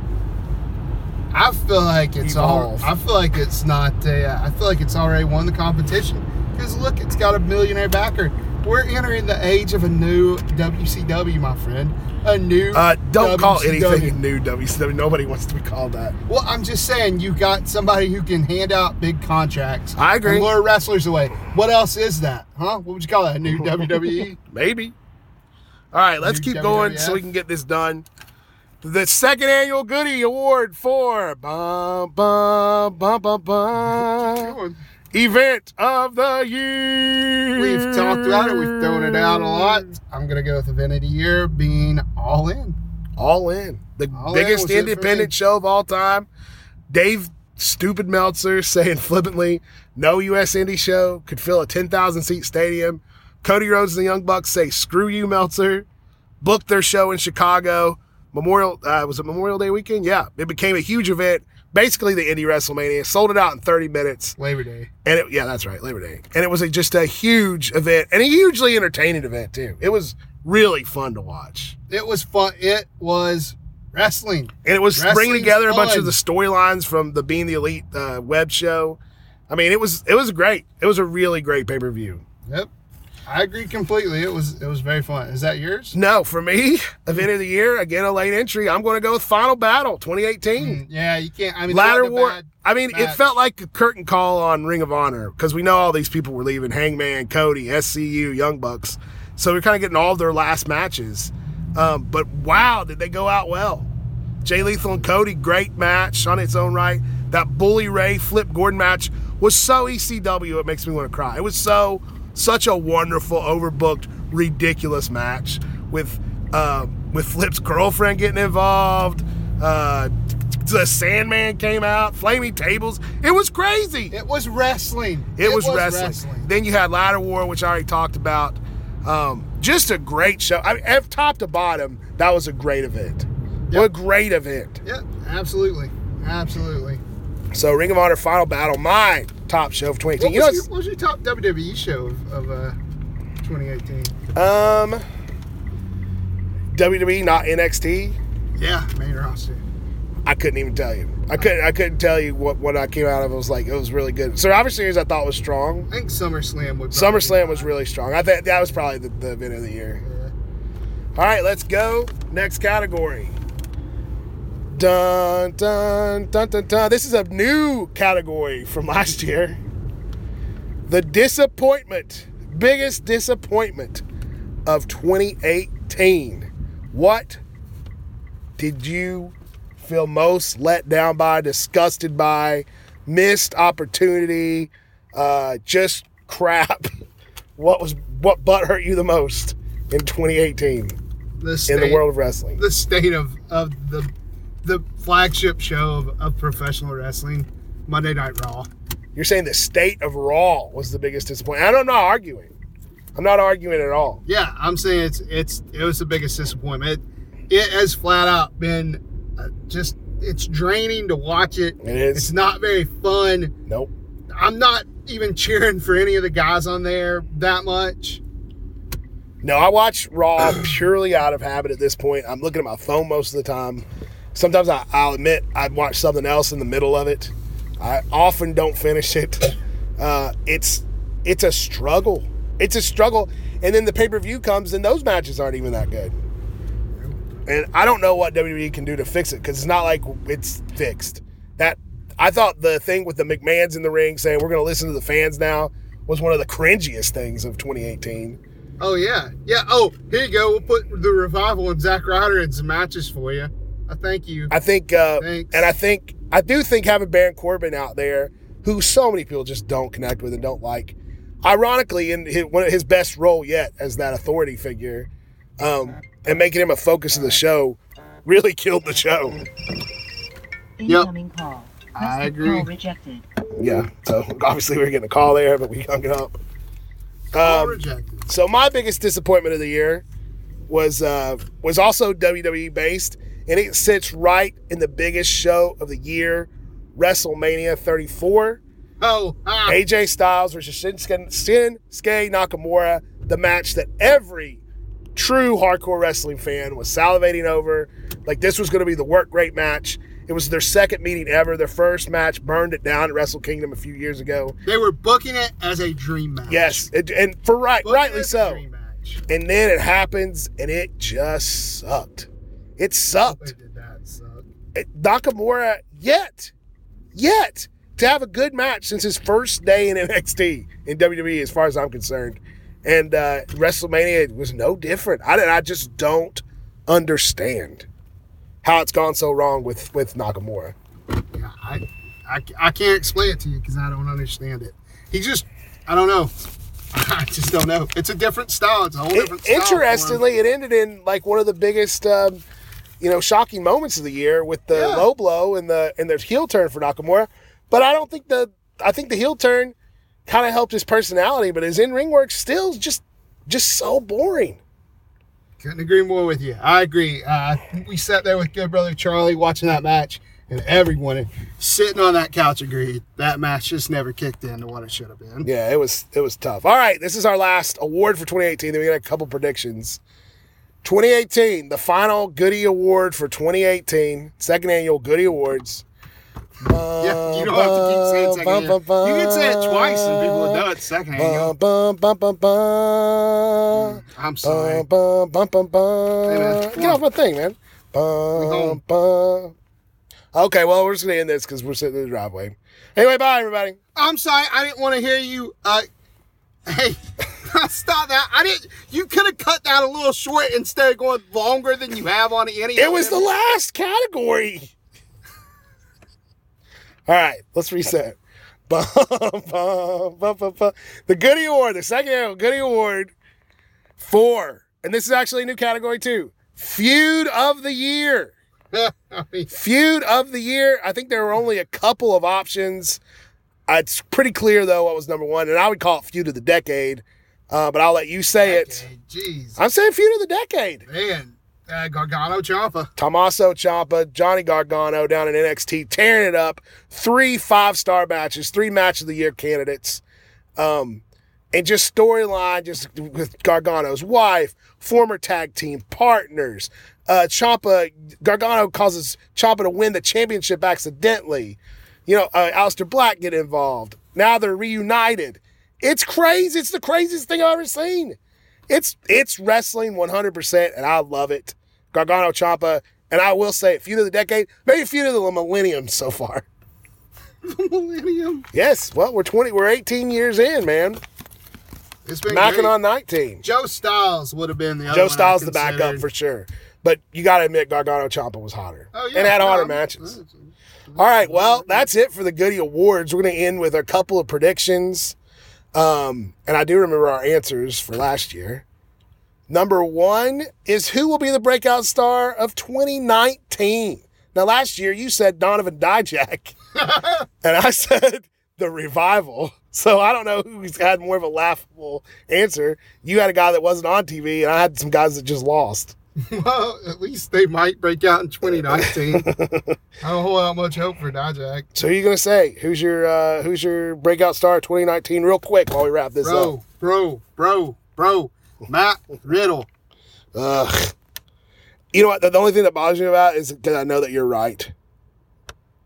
Speaker 2: I feel like it's all. I feel like it's not. Uh, I feel like it's already won the competition because look, it's got a millionaire backer. We're entering the age of a new WCW, my friend. A new.
Speaker 1: Uh, don't call
Speaker 2: WCW.
Speaker 1: anything new WCW. Nobody wants to be called that.
Speaker 2: Well, I'm just saying, you got somebody who can hand out big contracts.
Speaker 1: I agree.
Speaker 2: And lure wrestlers away. What else is that? Huh? What would you call that? A new? WWE?
Speaker 1: Maybe. All right, let's keep going so we can get this done. The second annual Goody Award for bum, bum, bum, bum, bum, event of the year.
Speaker 2: We've talked about it. We've thrown it out a lot. I'm gonna go with event of the year being all in.
Speaker 1: All in. The
Speaker 2: All
Speaker 1: biggest
Speaker 2: was it for me.
Speaker 1: independent show of all time. Dave Stupid Meltzer saying flippantly, no U.S. indie show could fill a 10,000 seat stadium. Cody Rhodes and the Young Bucks say, screw you, Meltzer. Booked their show in Chicago. Memorial, uh, was it Memorial Day weekend? Yeah. It became a huge event. Basically, the Indie WrestleMania sold it out in 30 minutes.
Speaker 2: Labor Day.
Speaker 1: And it, yeah, that's right, Labor Day. And it was a, just a huge event and a hugely entertaining event, too. It was really fun to watch.
Speaker 2: It was fun. It was wrestling.
Speaker 1: And it was bringing
Speaker 2: Wrestling's
Speaker 1: together a bunch
Speaker 2: fun.
Speaker 1: of the storylines from the Being the Elite uh, web show. I mean, it was it was great. It was a really great pay per view.
Speaker 2: Yep. I agree completely. It was it was very fun. Is that yours?
Speaker 1: No, for me, event of the year again, a late entry. I'm going to go with Final Battle 2018.
Speaker 2: Mm, Yeah, you can't. I mean,
Speaker 1: Ladder
Speaker 2: that wasn't a
Speaker 1: War.
Speaker 2: bad
Speaker 1: I mean, it felt like a curtain call on Ring of Honor because we know all these people were leaving Hangman, Cody, SCU, Young Bucks. So we're kind of getting all of their last matches. Um, but wow, did they go out well? Jay Lethal and Cody, great match on its own right. That Bully Ray Flip Gordon match was so ECW, it makes me want to cry. It was so, such a wonderful, overbooked, ridiculous match with uh, with Flip's girlfriend getting involved. Uh, the Sandman came out, flaming tables. It was crazy.
Speaker 2: It was wrestling.
Speaker 1: It, was, wrestling. Then you had Ladder War, which I already talked about. Um, just a great show. I mean, top to bottom, that was a great event. What a great event.
Speaker 2: Yeah, absolutely, absolutely.
Speaker 1: So, Ring of Honor Final Battle, my top show
Speaker 2: What
Speaker 1: 2018.
Speaker 2: was,
Speaker 1: You know,
Speaker 2: your, what was your top WWE show of, of uh, 2018?
Speaker 1: um, WWE, not NXT.
Speaker 2: Yeah, main roster.
Speaker 1: I couldn't even tell you. I couldn't. I couldn't tell you what what I came out of. It was like it was really good. Survivor Series I thought was strong.
Speaker 2: I think SummerSlam would.
Speaker 1: SummerSlam was really strong. I think that was probably the, the event of the year.
Speaker 2: Yeah.
Speaker 1: All right, let's go. Next category. Dun dun dun dun dun. This is a new category from last year. The disappointment, biggest disappointment of 2018. What did you feel most let down by, disgusted by, missed opportunity, uh, just crap? What was what butt hurt you the most in 2018
Speaker 2: The state,
Speaker 1: in the world of wrestling?
Speaker 2: the state of of the the flagship show of, of professional wrestling, Monday Night Raw.
Speaker 1: You're saying the state of Raw was the biggest disappointment. And I'm not arguing. I'm not arguing at all.
Speaker 2: Yeah, I'm saying it's it's it was the biggest disappointment. It, it has flat out been uh, just it's draining to watch it.
Speaker 1: It is.
Speaker 2: It's not very fun.
Speaker 1: Nope.
Speaker 2: I'm not even cheering for any of the guys on there that much.
Speaker 1: No, I watch Raw purely out of habit at this point. I'm looking at my phone most of the time. Sometimes I, I'll admit I'd watch something else in the middle of it. I often don't finish it. Uh, it's it's a struggle. It's a struggle. And then the pay per view comes, and those matches aren't even that good. And I don't know what WWE can do to fix it because it's not like it's fixed. That I thought the thing with the McMahon's in the ring saying we're going to listen to the fans now was one of the cringiest things of 2018.
Speaker 2: Oh yeah, yeah. Oh, here you go. We'll put the revival and Zack Ryder in some matches for you. I thank you.
Speaker 1: I think, uh,
Speaker 2: Thanks.
Speaker 1: and I think, I do think having Baron Corbin out there, who so many people just don't connect with and don't like, ironically, in his, one of his best role yet as that authority figure, um, and making him a focus of the show, really killed the show.
Speaker 3: Incoming call.
Speaker 2: I agree.
Speaker 3: Call rejected.
Speaker 1: Yeah. So obviously we are getting a call there, but we hung it up.
Speaker 2: All
Speaker 1: Um,
Speaker 2: rejected.
Speaker 1: So my biggest disappointment of the year was uh, was also WWE based, and it sits right in the biggest show of the year, WrestleMania 34.
Speaker 2: Oh, ah,
Speaker 1: AJ Styles versus Shinsuke, Shinsuke Nakamura, the match that every true hardcore wrestling fan was salivating over. Like this was going to be the work great match. It was their second meeting ever. Their first match burned it down at Wrestle Kingdom a few years ago.
Speaker 2: they were booking it as a dream match.
Speaker 1: Yes, it, and for right,
Speaker 2: Booking
Speaker 1: rightly so. And then it happens, and it just sucked. It sucked.
Speaker 2: did that. So.
Speaker 1: It- Nakamura yet, yet to have a good match since his first day in NXT in WWE, as far as I'm concerned. And uh, WrestleMania was no different. I, I just don't understand how it's gone so wrong with with Nakamura.
Speaker 2: Yeah, I, I, I can't explain it to you because I don't understand it. He just, I don't know. I just don't know. It's a different style. It's a whole different style.
Speaker 1: interestingly, it ended in like one of the biggest, um, you know, shocking moments of the year with the
Speaker 2: Yeah.
Speaker 1: low blow and the and the heel turn for Nakamura. But I don't think the I think the heel turn kind of helped his personality, but his in ring work still just just so boring.
Speaker 2: Couldn't agree more with you. I agree. Uh, we sat there with good brother Charlie watching that match, and everyone sitting on that couch agreed that match just never kicked into what it should have been.
Speaker 1: Yeah, it was it was tough. All right, this is our last award for 2018. Then we got a couple predictions. 2018, the final Goody Award for 2018, second annual Goody Awards.
Speaker 2: Yeah, you don't have to keep saying second hand. You can say it twice and people will know it's second
Speaker 1: bum, bum.
Speaker 2: I'm sorry. Hey, man,
Speaker 1: Get off my thing, man. Okay, well, we're just going to end this because we're sitting in the driveway. Anyway, bye, everybody.
Speaker 2: I'm sorry. I didn't want to hear you. Uh, hey, stop that. I didn't. You could have cut that a little short instead of going longer than you have on any.
Speaker 1: It was the last category. All right, let's reset. Bum, bum, bum, bum, bum. The Goody Award, the second annual Goody Award for, and this is actually a new category too, Feud of the Year. Feud of the year. I think there were only a couple of options. Uh, It's pretty clear though what was number one, and I would call it feud of the decade. Uh, but I'll let you say it.
Speaker 2: Jeez,
Speaker 1: I'm saying feud of the decade.
Speaker 2: man, uh, Gargano Ciampa.
Speaker 1: Tommaso Ciampa, Johnny Gargano down in NXT, tearing it up. Three five star matches, three match of the year candidates, um, and just storyline, just with Gargano's wife, former tag team partners. Uh, Ciampa, Gargano causes Ciampa to win the championship accidentally. You know, uh, Aleister Black get involved. Now they're reunited. It's crazy. It's the craziest thing I've ever seen. It's it's wrestling 100%, and I love it. Gargano Ciampa, and I will say, a feud of the decade, maybe feud of the millennium so far.
Speaker 2: The Millennium.
Speaker 1: Yes, well, we're 20, we're 18 years in, man.
Speaker 2: It's been
Speaker 1: Knocking
Speaker 2: great.
Speaker 1: on 19.
Speaker 2: Joe Styles would have been the other
Speaker 1: Joe Styles the backup for sure. But you got to admit, Gargano Ciampa was hotter
Speaker 2: Oh, yeah.
Speaker 1: and had
Speaker 2: No,
Speaker 1: hotter
Speaker 2: I'm-
Speaker 1: matches. All right, well, that's it for the Goody Awards. We're going to end with a couple of predictions. Um, and I do remember our answers for last year. Number one is who will be the breakout star of 2019? Now, last year you said Donovan Dijak, and I said the revival. So I don't know who's had more of a laughable answer. You had a guy that wasn't on TV, and I had some guys that just lost.
Speaker 2: Well, at least they might break out in 2019. I don't hold out much hope for Dijak.
Speaker 1: So who you gonna say? Who's your uh, who's your breakout star of 2019? Real quick while we wrap this up.
Speaker 2: Bro, bro, bro, bro. Matt Riddle.
Speaker 1: Ugh. You know what? The, the only thing that bothers me about is because I know that you're right.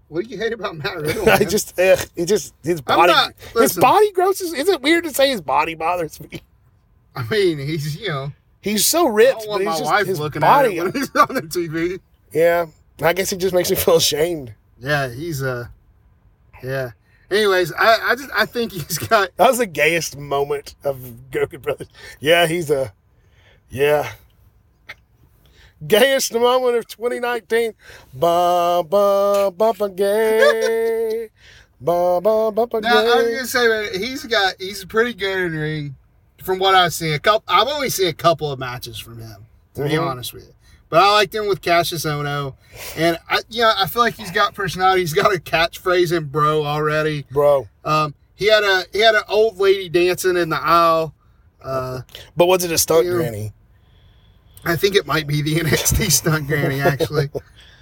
Speaker 2: What do you hate about Matt Riddle?
Speaker 1: I just, ugh, it just his body,
Speaker 2: not-
Speaker 1: his body grosses. Is it weird to say his body bothers me?
Speaker 2: I mean, he's you know.
Speaker 1: He's so ripped, but he's just his
Speaker 2: looking
Speaker 1: body.
Speaker 2: when he's on the TV.
Speaker 1: yeah, I guess he just makes me feel ashamed.
Speaker 2: Yeah, he's uh, yeah. Anyways, I I just I think he's got
Speaker 1: That was the gayest moment of Good Brothers. Yeah, he's a, yeah. Gayest moment of 2019. Bum, bum, bumpa gay. Bum, bum, bumpa
Speaker 2: Now I was gonna say, man, he's got he's pretty good in ring. From what I've seen, a couple I've only seen a couple of matches from him, to be
Speaker 1: Mhm.
Speaker 2: honest with you. But I liked him with Kassius Ohno, and I, you know, I feel like he's got personality. He's got a catchphrase in "bro" already.
Speaker 1: Bro.
Speaker 2: Um, he had a he had an old lady dancing in the aisle. Uh,
Speaker 1: But was it a stunt
Speaker 2: Yeah.
Speaker 1: granny?
Speaker 2: I think it might be the NXT stunt granny actually.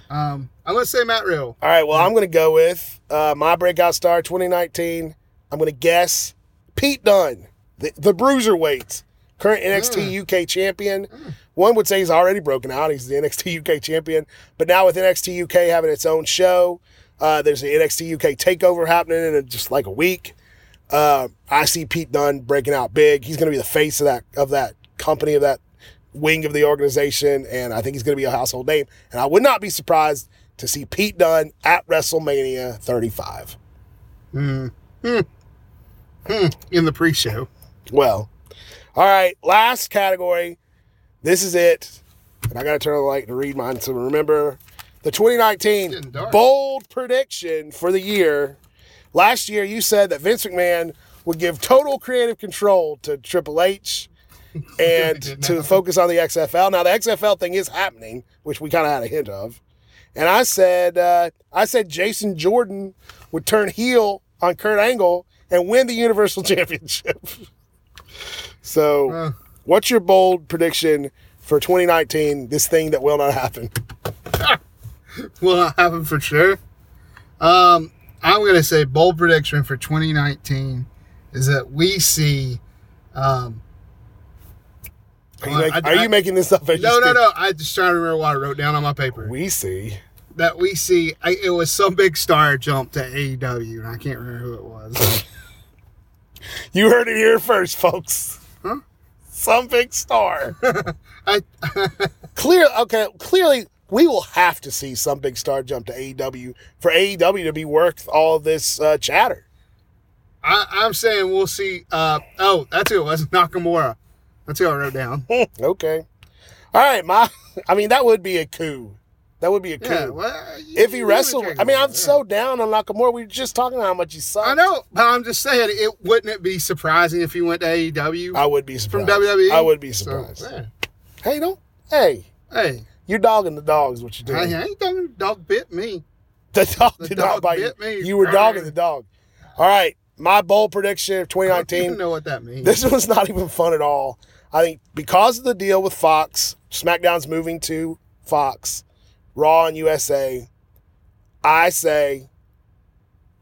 Speaker 2: Um, I'm gonna say Matt Riddle.
Speaker 1: All right, well, I'm going to go with uh, my breakout star 2019. I'm going to guess Pete Dunne, the, the bruiserweight, current NXT UK champion. One would say he's already broken out. He's the NXT UK champion. But now with NXT UK having its own show, uh, there's the NXT UK takeover happening in just like a week. Uh, I see Pete Dunne breaking out big. He's going to be the face of that of that company of that wing of the organization, and I think he's going to be a household name. And I would not be surprised to see Pete Dunne at WrestleMania 35.
Speaker 2: in the pre-show.
Speaker 1: Well, all right, last category. This is it. And I got to turn on the light to read mine. So remember the 2019 bold prediction for the year. Last year, you said that Vince McMahon would give total creative control to Triple H and to focus on the XFL. Now, the XFL thing is happening, which we kind of had a hint of. And I said, uh, I said Jason Jordan would turn heel on Kurt Angle and win the Universal Championship. So,
Speaker 2: Uh.
Speaker 1: what's your bold prediction for 2019? This thing that will not happen.
Speaker 2: will not happen for sure. Um, I'm going to say bold prediction for 2019 is that we see. Um,
Speaker 1: Are you, make-
Speaker 2: I-
Speaker 1: are you
Speaker 2: I-
Speaker 1: making this up?
Speaker 2: no, no, no. I just trying to remember what I wrote down on my paper.
Speaker 1: We see.
Speaker 2: that we see. I, it was some big star jump to AEW, and I can't remember who it was.
Speaker 1: You heard it here first, folks. Some big star.
Speaker 2: I,
Speaker 1: Clear. Okay. Clearly, we will have to see some big star jump to AEW for AEW to be worth all this uh, chatter.
Speaker 2: I, I'm saying we'll see. Uh, oh, that's who it was. Nakamura. That's who I wrote down.
Speaker 1: okay. All right, my. I mean, that would be a coup. That would be a coup.
Speaker 2: Yeah. Well, you-
Speaker 1: if he wrestled, I mean, I'm
Speaker 2: yeah.
Speaker 1: so down on Nakamura. We were just talking about how much he sucks.
Speaker 2: I know, but I'm just saying, it wouldn't it be surprising if he went to AEW
Speaker 1: I would be
Speaker 2: from. WWE?
Speaker 1: I would be
Speaker 2: So,
Speaker 1: surprised.
Speaker 2: yeah.
Speaker 1: Hey, don't. Hey,
Speaker 2: Hey,
Speaker 1: You're dogging the dogs. What
Speaker 2: you're
Speaker 1: doing?
Speaker 2: ain't done dog bit me.
Speaker 1: The dog
Speaker 2: The
Speaker 1: did
Speaker 2: dog
Speaker 1: not bite
Speaker 2: bit
Speaker 1: you.
Speaker 2: me.
Speaker 1: You were dogging the dog. All right, my bold prediction of
Speaker 2: I don't even
Speaker 1: 2019.
Speaker 2: know what that means.
Speaker 1: This one's not even fun at all. I think because of the deal with Fox, SmackDown's moving to Fox, Raw and USA. I say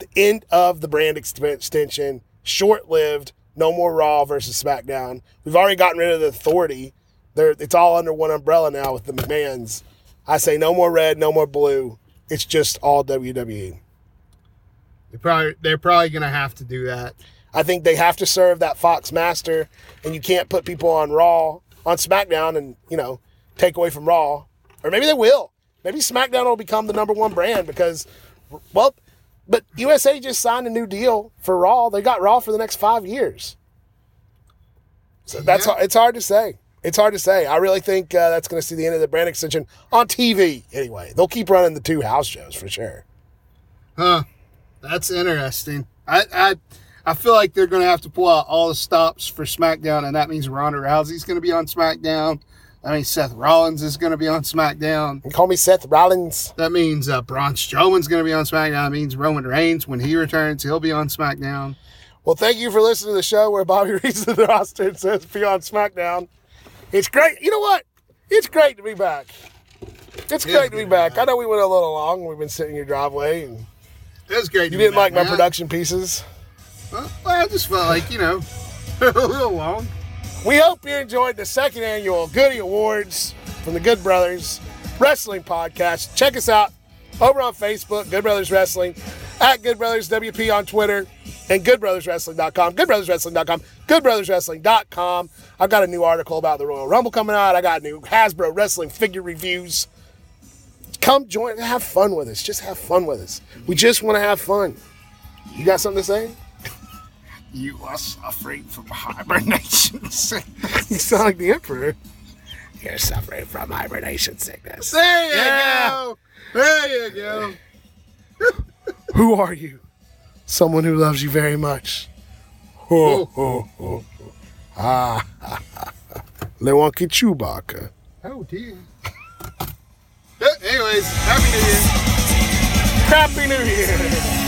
Speaker 1: the end of the brand extension, short lived, no more Raw versus SmackDown. We've already gotten rid of the authority. They're, it's all under one umbrella now with the McMahons. I say no more red, no more blue. It's just all. WWE.
Speaker 2: They're probably they're probably gonna have to do that.
Speaker 1: I think they have to serve that Fox master, and you can't put people on Raw, on SmackDown, and you know take away from Raw, or maybe they will. Maybe SmackDown will become the number one brand because, well, but USA just signed a new deal for Raw. They got Raw for the next five years. So that's
Speaker 2: Yeah.
Speaker 1: it's hard to say. It's hard to say. I really think uh, that's going to see the end of the brand extension on TV. Anyway, they'll keep running the two house shows for sure.
Speaker 2: Huh. That's interesting. I I I feel like they're gonna have to pull out all the stops for SmackDown, and that means Ronda Rousey's gonna be on SmackDown. That means Seth Rollins is gonna be on SmackDown.
Speaker 1: And call me Seth Rollins.
Speaker 2: That means uh, Braun Strowman's gonna be on SmackDown. That means Roman Reigns, when he returns, he'll be on SmackDown.
Speaker 1: Well, thank you for listening to the show where Bobby reads the roster and says be on SmackDown. It's great. You know what? It's great to be back. It's great to be back. I know we went a little long. We've been sitting in your driveway, and
Speaker 2: It was great.
Speaker 1: you didn't like
Speaker 2: back,
Speaker 1: my production pieces.
Speaker 2: Well, I just felt like you know a little long.
Speaker 1: We hope you enjoyed the second annual Goody Awards from the Good Brothers Wrestling Podcast. Check us out over on Facebook, Good Brothers Wrestling, at Good Brothers WP on Twitter, and GoodBrothersWrestling.com, GoodBrothersWrestling.com, GoodBrothersWrestling.com. I've got a new article about the Royal Rumble coming out. I got new Hasbro Wrestling figure reviews. Come join, have fun with us. Just have fun with us. We just want to have fun. You got something to say?
Speaker 2: You are suffering from hibernation sickness.
Speaker 1: You sound like the Emperor. You're suffering from hibernation sickness.
Speaker 2: There you
Speaker 1: Yeah.
Speaker 2: go. There you go.
Speaker 1: Who are you? Someone who loves you very much. Ho, ho, ho, ho. Ah, ha, ha, ha. Lewonki Chewbacca.
Speaker 2: Oh dear. Uh, Anyways, happy New Year.
Speaker 1: Happy New Year!